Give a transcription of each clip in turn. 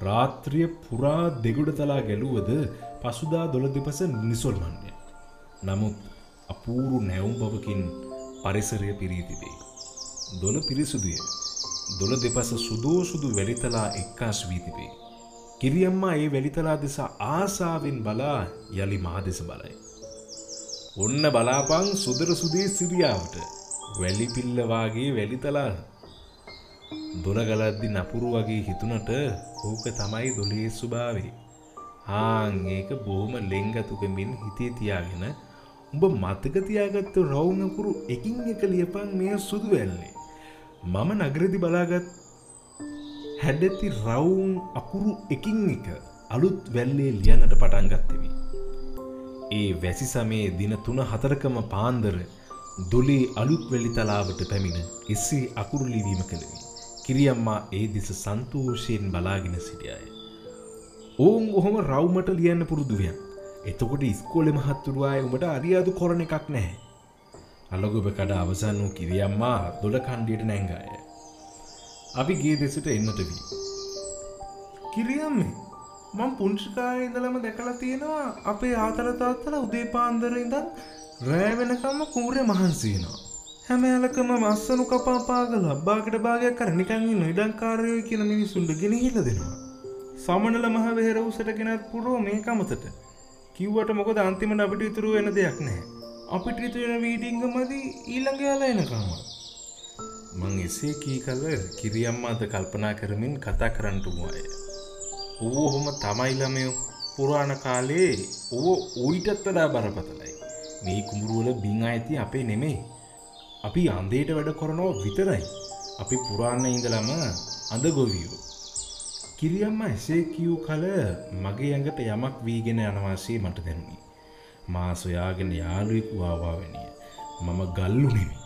රාත්‍රිය පුරා දෙගුඩ තලා ගැලුවද පසුදා දොළ දෙපස නිසොල්මන්ය. නමුත් අපූරු නැවුම් බවකින් පරිසරය පිරී තිබේ. දොළ පිරිසුදුය. දොළ දෙපස සුදෝ සුදු වැලිතලා එක්කාස් වී තිබේ. කිරියම්මා ඒ වැලිතලා දෙස ආසාාවෙන් බලා යළි මා දෙස බලයි. ඔන්න බලාපං සුදර සුදේ සිරියාවට වැලිපිල්ලවාගේ වැලිතලා දොළගලද්දි නපුරු වගේ හිතුනට ඕක තමයි දොලේ ස්වභාවේ. හාං ඒක බොහොම ලෙංගතුකමින් හිතේ තියාගෙන උඹ මතකතියාගත්ත රවුනපුරු එකින් එක ලියපන් මේ සුදු වැල්ලේ. මම නගරදි බලාගත් හැඩැති රවුන් අකුරු එකින් එක අලුත් වැල්ලේ ලියනට පටන්ගත්තවී. ඒ වැසි සමේ දින තුන හතරකම පාන්දර දොලේ අලුත් වෙලි තලාවට පැමිණ එස්සේ අකුරු ලිවීම කළවී. කිරියම්මා ඒ දෙස සන්තෝෂයෙන් බලාගෙන සිටියය. ඕන් ඔහොම රව්මට ලියන්න පුරුදුවයන්. එතකොට ඉස්කෝලෙ මහත්තුරුවාය උඹට අරියාදු කොරන එකක් නැහැ. අලගොබ කඩ අවසන් වූ කිරියම්මා දොළ කණ්ඩියට නැංගාය. අපි ගේ දෙසට එන්නට වී. කිරියම්මේ මං පුංචිකාය ඉඳලම දැකලා තියෙනවා අපේ ආතලතාත්තල උදේ පාන්දර ඉඳන් රෑ වෙනකම්ම කුමරේ මහන්සේනවා. හැම ඇලකම මස්සනු කපාපාගල ලබ්බාකට භාගයක් කර නිකංගින් ඉඩංකාරයෝ කියන මිනිසුන්ට ගෙනහිල දෙනවා. සමනල මහ වෙහෙර උසට ගෙනත් පුරෝ මේ කමතට කිව්වට මොකද අන්තිමට අපිට ඉතුරු වෙන දෙයක් නැහැ. අපිට ඉතුරෙන වීඩිංගමද ඊළඟ යාලා එනකාම. මං එසේ කී කල කිරියම්මාද කල්පනා කරමින් කතා කරන්නට වුවාය. ඕහොම තමයි ළමයෝ පුරාණ කාලේ ඕ ඌයිටත් වඩා බරපතලයි. මේ කුමුරුවල බිං අයිති අපේ නෙමෙයි. අපි අන්දේට වැඩ කරනවා විතරයි. අපි පුරාන්න ඉඳලම අඳ ගොවියෝ. කිරියම්ම එසේ කියූ කල මගේ ඇඟට යමක් වීගෙන යනවාසේ මට දැනුනි. මා සොයාගෙන යාළුවෙකු ආවාවැනිය. මම ගල්ලු නෙමි.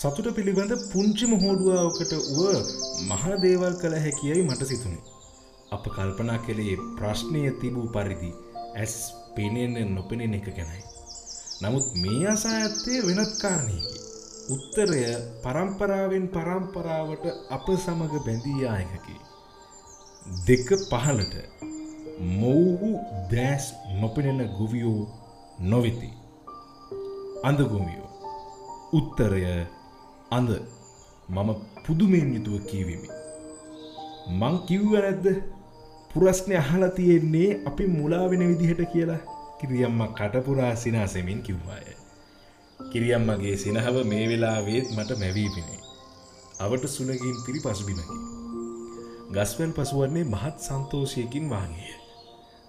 සතුට පිළිබඳ පුංචිම හෝඩුවාවකට වුව මහදේවල් කළ හැකියයි මට සිතුනේ. අප කල්පනා කළේ ප්‍රශ්නය තිබූ පරිදි ඇස් පෙනෙන නොපෙනෙන එක ගැනයි. නමුත් මේ අසා ඇත්තේ වෙනත් කාරණයකි. උත්තරය පරම්පරාවෙන් පරම්පරාවට අප සමග බැඳීයා එකකි. දෙක පහලට මොව්හු දෑස් නොපෙනෙන ගොවියෝ නොවෙති. අඳගොමියෝ. උත්තරය අඳ මම පුදුමෙන් යුතුව කීවිමි. මං කිව්ව නැද්ද පුරස්නය අහලා තියෙන්නේ අපි මුලාවෙන විදිහට කියලා කිරියම්ම කටපුරා සිනාසෙමින් කිව්වාය. කිරියම්මගේ සිනහව මේ වෙලාවේත් මට මැවී පිනේ. අවට සුනගින් පිරි පසුබිමකි. ගස්වැල් පසුවන්නේ මහත් සන්තෝෂයකින් වාගේය.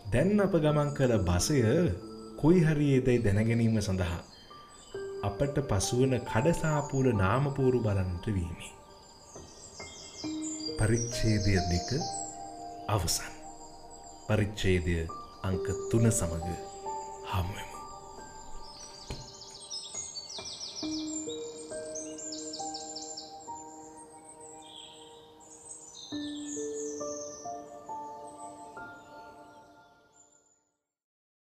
දැන් අප ගමන් කළ බසය කොයි හරියේදැයි දැනගැනීම සඳහා අපට පසුවන කඩසාපූල නාමපූරු බලන්නට වීමි. පරිච්ඡේදය දෙක අවසන්. පරිච්ඡේදය අංක තුන සමඟ හමුවම.